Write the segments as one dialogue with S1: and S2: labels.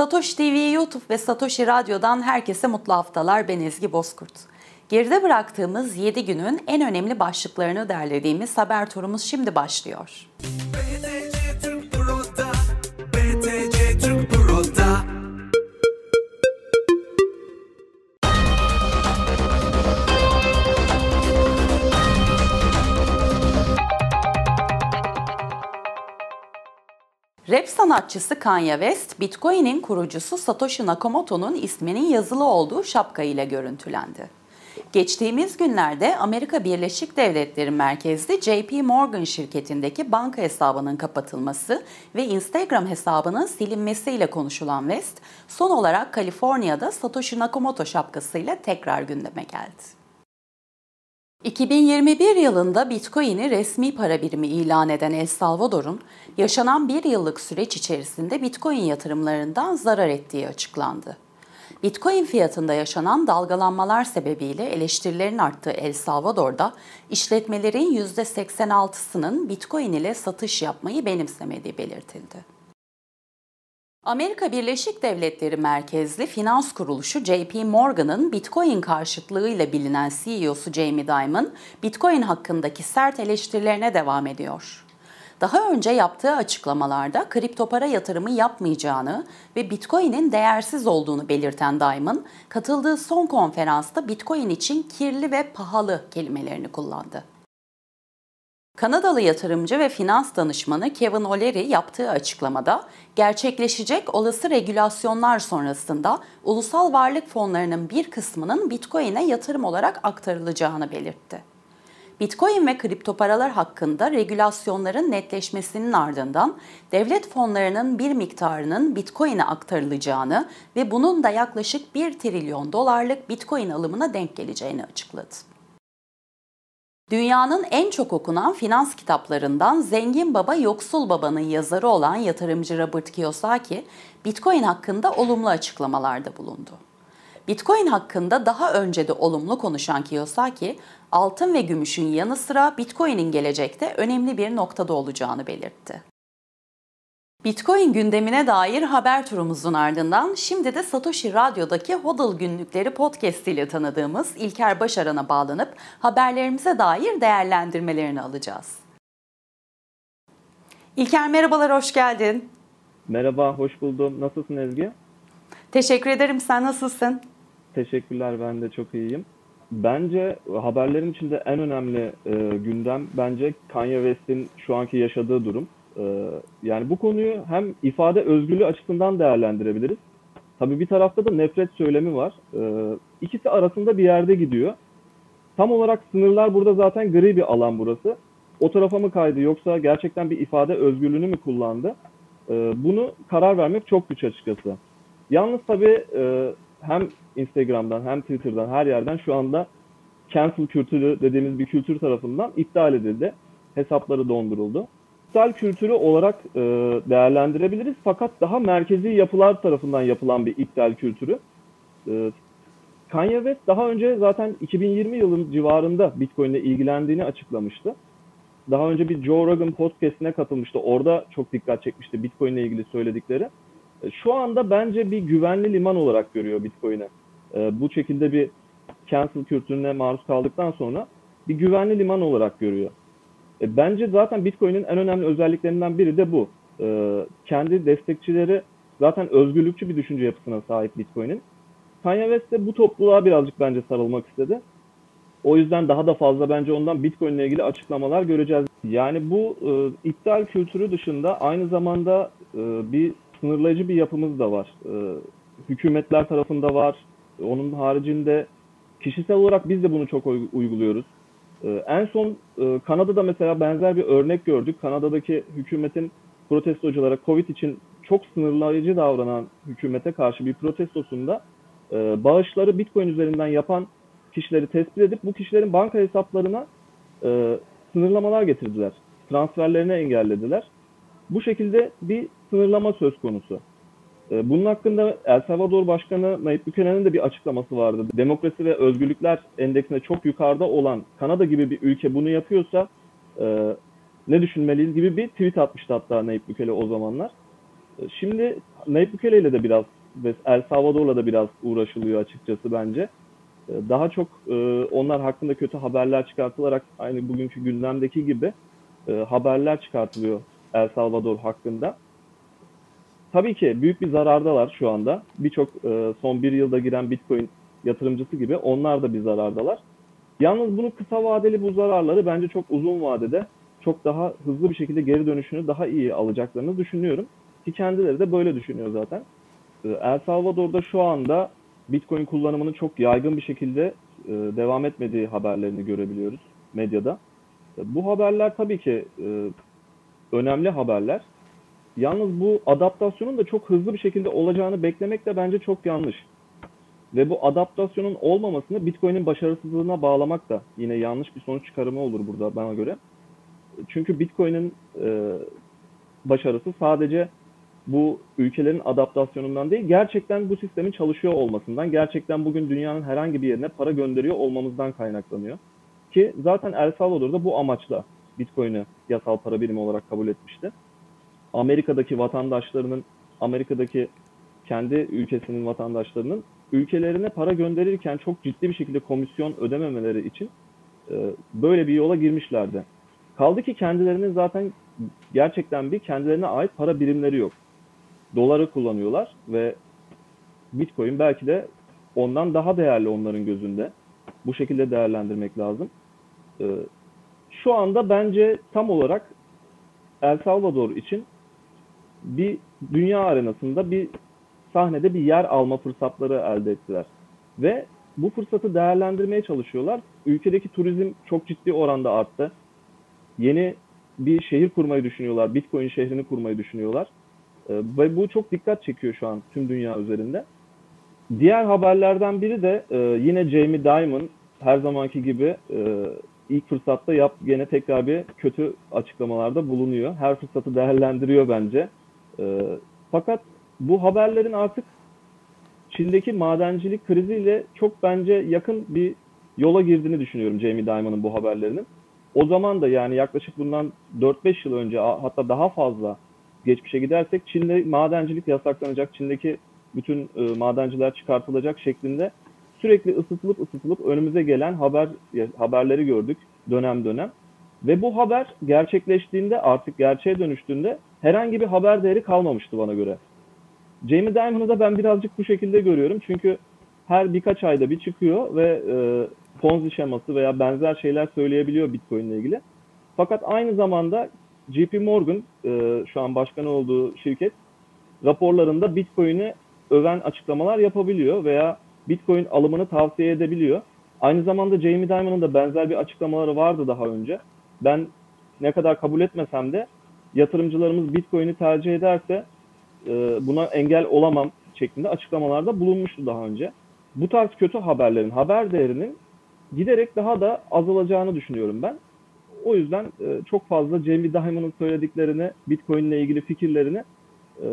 S1: Satoshi TV YouTube ve Satoshi Radyo'dan herkese mutlu haftalar. Ben Ezgi Bozkurt. Geride bıraktığımız 7 günün en önemli başlıklarını derlediğimiz haber turumuz şimdi başlıyor. BTC Rap sanatçısı Kanye West, Bitcoin'in kurucusu Satoshi Nakamoto'nun isminin yazılı olduğu şapka ile görüntülendi. Geçtiğimiz günlerde Amerika Birleşik Devletleri merkezli JP Morgan şirketindeki banka hesabının kapatılması ve Instagram hesabının silinmesiyle konuşulan West, son olarak Kaliforniya'da Satoshi Nakamoto şapkasıyla tekrar gündeme geldi. 2021 yılında Bitcoin'i resmi para birimi ilan eden El Salvador'un yaşanan bir yıllık süreç içerisinde Bitcoin yatırımlarından zarar ettiği açıklandı. Bitcoin fiyatında yaşanan dalgalanmalar sebebiyle eleştirilerin arttığı El Salvador'da işletmelerin %86'sının Bitcoin ile satış yapmayı benimsemediği belirtildi. Amerika Birleşik Devletleri merkezli finans kuruluşu JP Morgan'ın Bitcoin karşıtlığıyla bilinen CEO'su Jamie Dimon, Bitcoin hakkındaki sert eleştirilerine devam ediyor. Daha önce yaptığı açıklamalarda kripto para yatırımı yapmayacağını ve Bitcoin'in değersiz olduğunu belirten Dimon, katıldığı son konferansta Bitcoin için kirli ve pahalı kelimelerini kullandı. Kanadalı yatırımcı ve finans danışmanı Kevin O'Leary yaptığı açıklamada gerçekleşecek olası regülasyonlar sonrasında ulusal varlık fonlarının bir kısmının Bitcoin'e yatırım olarak aktarılacağını belirtti. Bitcoin ve kripto paralar hakkında regülasyonların netleşmesinin ardından devlet fonlarının bir miktarının Bitcoin'e aktarılacağını ve bunun da yaklaşık 1 trilyon dolarlık Bitcoin alımına denk geleceğini açıkladı. Dünyanın en çok okunan finans kitaplarından Zengin Baba Yoksul Baba'nın yazarı olan yatırımcı Robert Kiyosaki, Bitcoin hakkında olumlu açıklamalarda bulundu. Bitcoin hakkında daha önce de olumlu konuşan Kiyosaki, altın ve gümüşün yanı sıra Bitcoin'in gelecekte önemli bir noktada olacağını belirtti. Bitcoin gündemine dair haber turumuzun ardından şimdi de Satoshi Radyo'daki HODL günlükleri podcast ile tanıdığımız İlker Başaran'a bağlanıp haberlerimize dair değerlendirmelerini alacağız. İlker merhabalar, hoş geldin.
S2: Merhaba, hoş buldum. Nasılsın Ezgi?
S1: Teşekkür ederim, sen nasılsın?
S2: Teşekkürler, ben de çok iyiyim. Bence haberlerin içinde en önemli e, gündem bence Kanye West'in şu anki yaşadığı durum. Ee, yani bu konuyu hem ifade özgürlüğü açısından değerlendirebiliriz. Tabii bir tarafta da nefret söylemi var. Ee, ikisi arasında bir yerde gidiyor. Tam olarak sınırlar burada zaten gri bir alan burası. O tarafa mı kaydı yoksa gerçekten bir ifade özgürlüğünü mü kullandı? Ee, bunu karar vermek çok güç açıkçası. Yalnız tabii e, hem Instagram'dan hem Twitter'dan her yerden şu anda cancel kültürü dediğimiz bir kültür tarafından iptal edildi. Hesapları donduruldu iptal kültürü olarak e, değerlendirebiliriz. Fakat daha merkezi yapılar tarafından yapılan bir iptal kültürü. E, Kanye West daha önce zaten 2020 yılın civarında Bitcoin ile ilgilendiğini açıklamıştı. Daha önce bir Joe Rogan podcastine katılmıştı. Orada çok dikkat çekmişti Bitcoin ile ilgili söyledikleri. E, şu anda bence bir güvenli liman olarak görüyor Bitcoin'i. E, bu şekilde bir cancel kültürüne maruz kaldıktan sonra bir güvenli liman olarak görüyor. E, bence zaten Bitcoin'in en önemli özelliklerinden biri de bu. E, kendi destekçileri zaten özgürlükçü bir düşünce yapısına sahip Bitcoin'in. Kanye West de bu topluluğa birazcık bence sarılmak istedi. O yüzden daha da fazla bence ondan Bitcoin ile ilgili açıklamalar göreceğiz. Yani bu e, iptal kültürü dışında aynı zamanda e, bir sınırlayıcı bir yapımız da var. E, hükümetler tarafında var. Onun haricinde kişisel olarak biz de bunu çok uyguluyoruz. Ee, en son e, Kanada'da mesela benzer bir örnek gördük. Kanada'daki hükümetin protestoculara Covid için çok sınırlayıcı davranan hükümete karşı bir protestosunda e, bağışları Bitcoin üzerinden yapan kişileri tespit edip bu kişilerin banka hesaplarına e, sınırlamalar getirdiler. Transferlerini engellediler. Bu şekilde bir sınırlama söz konusu. Ee, bunun hakkında El Salvador Başkanı Nayib Buchanan'ın da bir açıklaması vardı. Demokrasi ve özgürlükler endeksinde çok yukarıda olan Kanada gibi bir ülke bunu yapıyorsa e, ne düşünmeliyiz gibi bir tweet atmıştı hatta Nayib Bukele o zamanlar. E, şimdi Nayib Bukele ile de biraz ve El Salvador'la da biraz uğraşılıyor açıkçası bence. E, daha çok e, onlar hakkında kötü haberler çıkartılarak aynı bugünkü gündemdeki gibi e, haberler çıkartılıyor El Salvador hakkında. Tabii ki büyük bir zarardalar şu anda. Birçok e, son bir yılda giren Bitcoin yatırımcısı gibi onlar da bir zarardalar. Yalnız bunu kısa vadeli bu zararları bence çok uzun vadede çok daha hızlı bir şekilde geri dönüşünü daha iyi alacaklarını düşünüyorum. Ki kendileri de böyle düşünüyor zaten. E, El Salvador'da şu anda Bitcoin kullanımının çok yaygın bir şekilde e, devam etmediği haberlerini görebiliyoruz medyada. E, bu haberler tabii ki önemli haberler. Yalnız bu adaptasyonun da çok hızlı bir şekilde olacağını beklemek de bence çok yanlış. Ve bu adaptasyonun olmamasını Bitcoin'in başarısızlığına bağlamak da yine yanlış bir sonuç çıkarımı olur burada bana göre. Çünkü Bitcoin'in e, başarısı sadece bu ülkelerin adaptasyonundan değil, gerçekten bu sistemin çalışıyor olmasından, gerçekten bugün dünyanın herhangi bir yerine para gönderiyor olmamızdan kaynaklanıyor. Ki zaten El Salvador'da bu amaçla Bitcoin'i yasal para birimi olarak kabul etmişti. Amerika'daki vatandaşlarının, Amerika'daki kendi ülkesinin vatandaşlarının ülkelerine para gönderirken çok ciddi bir şekilde komisyon ödememeleri için e, böyle bir yola girmişlerdi. Kaldı ki kendilerinin zaten gerçekten bir kendilerine ait para birimleri yok. Doları kullanıyorlar ve Bitcoin belki de ondan daha değerli onların gözünde. Bu şekilde değerlendirmek lazım. E, şu anda bence tam olarak El Salvador için bir dünya arenasında bir sahnede bir yer alma fırsatları elde ettiler. Ve bu fırsatı değerlendirmeye çalışıyorlar. Ülkedeki turizm çok ciddi oranda arttı. Yeni bir şehir kurmayı düşünüyorlar. Bitcoin şehrini kurmayı düşünüyorlar. Ee, ve bu çok dikkat çekiyor şu an tüm dünya üzerinde. Diğer haberlerden biri de e, yine Jamie Dimon her zamanki gibi e, ilk fırsatta yap gene tekrar bir kötü açıklamalarda bulunuyor. Her fırsatı değerlendiriyor bence. E, fakat bu haberlerin artık Çin'deki madencilik kriziyle çok bence yakın bir yola girdiğini düşünüyorum Jamie Dimon'un bu haberlerinin. O zaman da yani yaklaşık bundan 4-5 yıl önce hatta daha fazla geçmişe gidersek Çin'de madencilik yasaklanacak, Çin'deki bütün e, madenciler çıkartılacak şeklinde sürekli ısıtılıp ısıtılıp önümüze gelen haber haberleri gördük dönem dönem. Ve bu haber gerçekleştiğinde artık gerçeğe dönüştüğünde herhangi bir haber değeri kalmamıştı bana göre. Jamie Dimon'u da ben birazcık bu şekilde görüyorum. Çünkü her birkaç ayda bir çıkıyor ve e, Ponzi şeması veya benzer şeyler söyleyebiliyor Bitcoin ile ilgili. Fakat aynı zamanda JP Morgan e, şu an başkan olduğu şirket raporlarında Bitcoin'i öven açıklamalar yapabiliyor veya Bitcoin alımını tavsiye edebiliyor. Aynı zamanda Jamie Dimon'un da benzer bir açıklamaları vardı daha önce. Ben ne kadar kabul etmesem de yatırımcılarımız Bitcoin'i tercih ederse e, buna engel olamam şeklinde açıklamalarda bulunmuştu daha önce. Bu tarz kötü haberlerin haber değerinin giderek daha da azalacağını düşünüyorum ben. O yüzden e, çok fazla Jamie Dimon'un söylediklerini, Bitcoin ile ilgili fikirlerini e,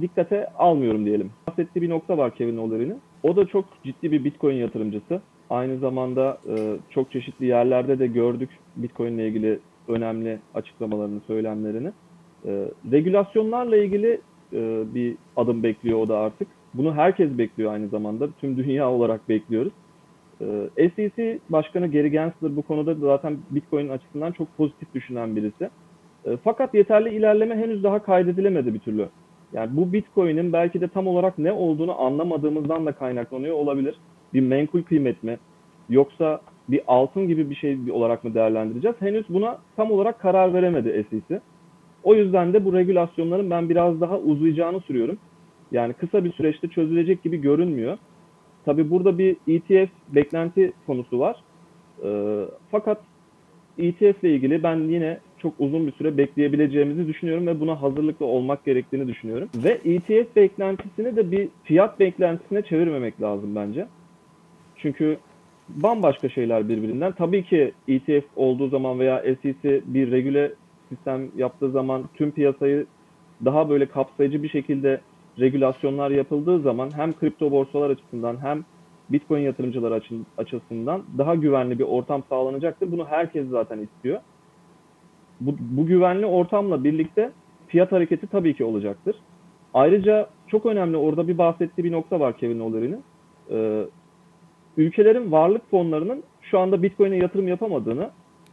S2: dikkate almıyorum diyelim. Bahsettiği bir nokta var Kevin O'Leary'nin. O da çok ciddi bir Bitcoin yatırımcısı. Aynı zamanda e, çok çeşitli yerlerde de gördük Bitcoin ile ilgili önemli açıklamalarını, söylemlerini. E, regülasyonlarla ilgili e, bir adım bekliyor o da artık. Bunu herkes bekliyor aynı zamanda. Tüm dünya olarak bekliyoruz. E, SEC Başkanı Gary Gensler bu konuda zaten Bitcoin açısından çok pozitif düşünen birisi. E, fakat yeterli ilerleme henüz daha kaydedilemedi bir türlü. Yani bu Bitcoin'in belki de tam olarak ne olduğunu anlamadığımızdan da kaynaklanıyor olabilir. Bir menkul kıymet mi? Yoksa bir altın gibi bir şey olarak mı değerlendireceğiz? Henüz buna tam olarak karar veremedi SEC. O yüzden de bu regülasyonların ben biraz daha uzayacağını sürüyorum. Yani kısa bir süreçte çözülecek gibi görünmüyor. Tabi burada bir ETF beklenti konusu var. E, fakat ETF ile ilgili ben yine çok uzun bir süre bekleyebileceğimizi düşünüyorum ve buna hazırlıklı olmak gerektiğini düşünüyorum. Ve ETF beklentisini de bir fiyat beklentisine çevirmemek lazım bence. Çünkü bambaşka şeyler birbirinden. Tabii ki ETF olduğu zaman veya SEC bir regüle sistem yaptığı zaman tüm piyasayı daha böyle kapsayıcı bir şekilde regülasyonlar yapıldığı zaman hem kripto borsalar açısından hem Bitcoin yatırımcılar açısından daha güvenli bir ortam sağlanacaktır. Bunu herkes zaten istiyor. Bu, bu güvenli ortamla birlikte fiyat hareketi tabii ki olacaktır. Ayrıca çok önemli orada bir bahsettiği bir nokta var Kevin O'Leary'nin. Ee, ülkelerin varlık fonlarının şu anda Bitcoin'e yatırım yapamadığını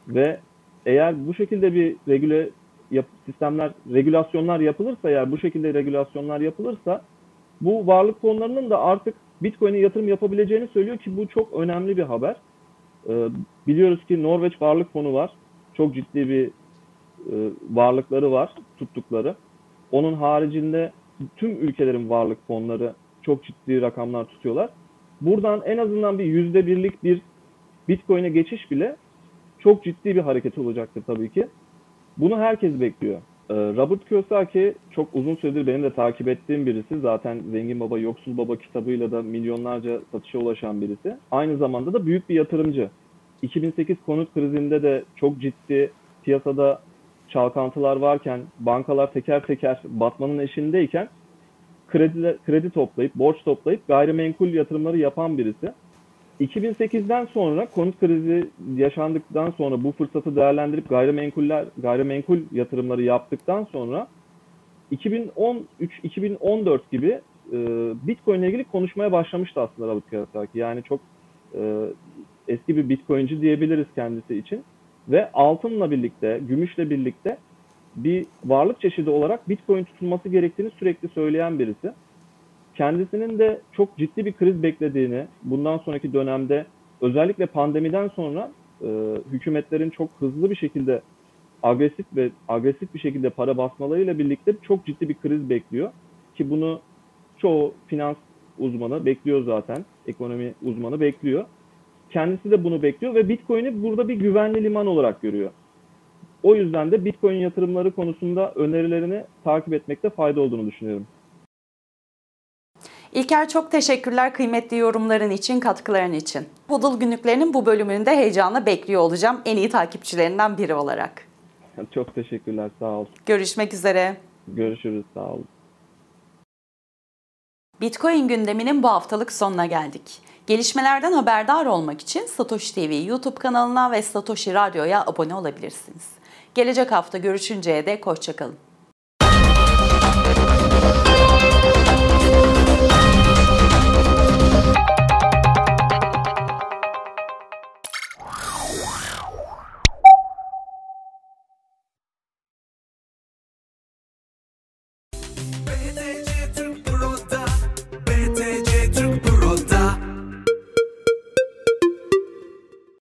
S2: ve eğer bu şekilde bir regüle yap, sistemler, regülasyonlar yapılırsa eğer bu şekilde regülasyonlar yapılırsa bu varlık fonlarının da artık Bitcoin'e yatırım yapabileceğini söylüyor ki bu çok önemli bir haber. Ee, biliyoruz ki Norveç Varlık Fonu var. Çok ciddi bir e, varlıkları var, tuttukları. Onun haricinde tüm ülkelerin varlık fonları çok ciddi rakamlar tutuyorlar. Buradan en azından bir yüzde birlik bir Bitcoin'e geçiş bile çok ciddi bir hareket olacaktır tabii ki. Bunu herkes bekliyor. Ee, Robert Kiyosaki çok uzun süredir benim de takip ettiğim birisi. Zaten Zengin Baba, Yoksul Baba kitabıyla da milyonlarca satışa ulaşan birisi. Aynı zamanda da büyük bir yatırımcı. 2008 konut krizinde de çok ciddi piyasada çalkantılar varken, bankalar teker teker batmanın eşindeyken kredi, kredi toplayıp, borç toplayıp gayrimenkul yatırımları yapan birisi. 2008'den sonra konut krizi yaşandıktan sonra bu fırsatı değerlendirip gayrimenkuller gayrimenkul yatırımları yaptıktan sonra 2013-2014 gibi e, Bitcoin ile ilgili konuşmaya başlamıştı aslında Robert Kiyosaki. Yani çok e, eski bir Bitcoinci diyebiliriz kendisi için. Ve altınla birlikte, gümüşle birlikte bir varlık çeşidi olarak Bitcoin tutulması gerektiğini sürekli söyleyen birisi kendisinin de çok ciddi bir kriz beklediğini, bundan sonraki dönemde özellikle pandemiden sonra e, hükümetlerin çok hızlı bir şekilde agresif ve agresif bir şekilde para basmalarıyla birlikte çok ciddi bir kriz bekliyor ki bunu çoğu finans uzmanı bekliyor zaten, ekonomi uzmanı bekliyor. Kendisi de bunu bekliyor ve Bitcoin'i burada bir güvenli liman olarak görüyor. O yüzden de Bitcoin yatırımları konusunda önerilerini takip etmekte fayda olduğunu düşünüyorum.
S1: İlker çok teşekkürler kıymetli yorumların için, katkıların için. Hodl günlüklerinin bu bölümünü de heyecanla bekliyor olacağım en iyi takipçilerinden biri olarak.
S2: Çok teşekkürler, sağ ol.
S1: Görüşmek üzere.
S2: Görüşürüz, sağ ol.
S1: Bitcoin gündeminin bu haftalık sonuna geldik. Gelişmelerden haberdar olmak için Satoshi TV YouTube kanalına ve Satoshi Radyo'ya abone olabilirsiniz. Gelecek hafta görüşünceye dek hoşçakalın.